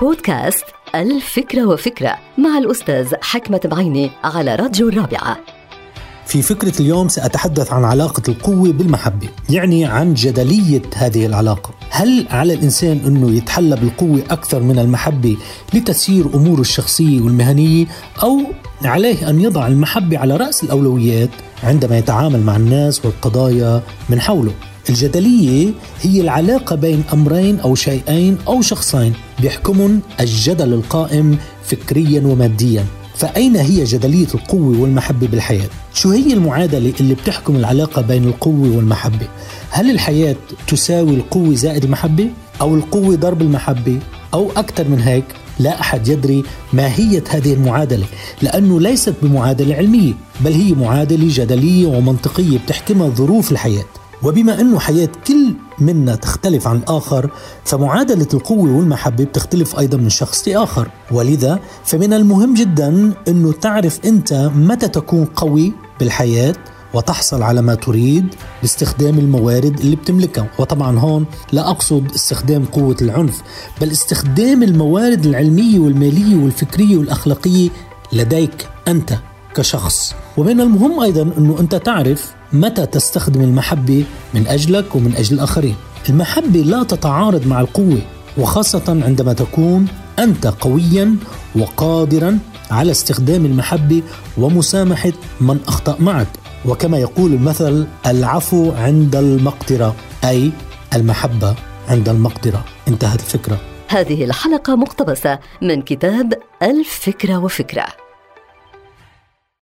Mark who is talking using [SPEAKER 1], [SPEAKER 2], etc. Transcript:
[SPEAKER 1] بودكاست الفكرة وفكرة مع الأستاذ حكمة بعيني على راديو الرابعة.
[SPEAKER 2] في فكرة اليوم سأتحدث عن علاقة القوة بالمحبة يعني عن جدلية هذه العلاقة. هل على الإنسان أنه يتحلى بالقوة أكثر من المحبة لتسيير أموره الشخصية والمهنية أو عليه أن يضع المحبة على رأس الأولويات عندما يتعامل مع الناس والقضايا من حوله؟ الجدلية هي العلاقة بين أمرين أو شيئين أو شخصين بيحكمهم الجدل القائم فكريا وماديا فأين هي جدلية القوة والمحبة بالحياة؟ شو هي المعادلة اللي بتحكم العلاقة بين القوة والمحبة؟ هل الحياة تساوي القوة زائد المحبة؟ أو القوة ضرب المحبة؟ أو أكثر من هيك؟ لا أحد يدري ماهية هذه المعادلة لأنه ليست بمعادلة علمية بل هي معادلة جدلية ومنطقية بتحكمها ظروف الحياة وبما أنه حياة كل منا تختلف عن الآخر فمعادلة القوة والمحبة بتختلف أيضا من شخص لآخر. ولذا فمن المهم جدا أنه تعرف أنت متى تكون قوي بالحياة وتحصل على ما تريد باستخدام الموارد اللي بتملكها. وطبعا هون لا أقصد استخدام قوة العنف بل استخدام الموارد العلمية والمالية والفكرية والأخلاقية لديك أنت. كشخص. ومن المهم أيضا أنه أنت تعرف متى تستخدم المحبة من أجلك ومن أجل الآخرين. المحبة لا تتعارض مع القوة وخاصة عندما تكون أنت قويا وقادرا على استخدام المحبة ومسامحة من أخطأ معك. وكما يقول المثل العفو عند المقدرة أي المحبة عند المقدرة انتهت الفكرة.
[SPEAKER 1] هذه الحلقة مقتبسة من كتاب الفكرة وفكرة.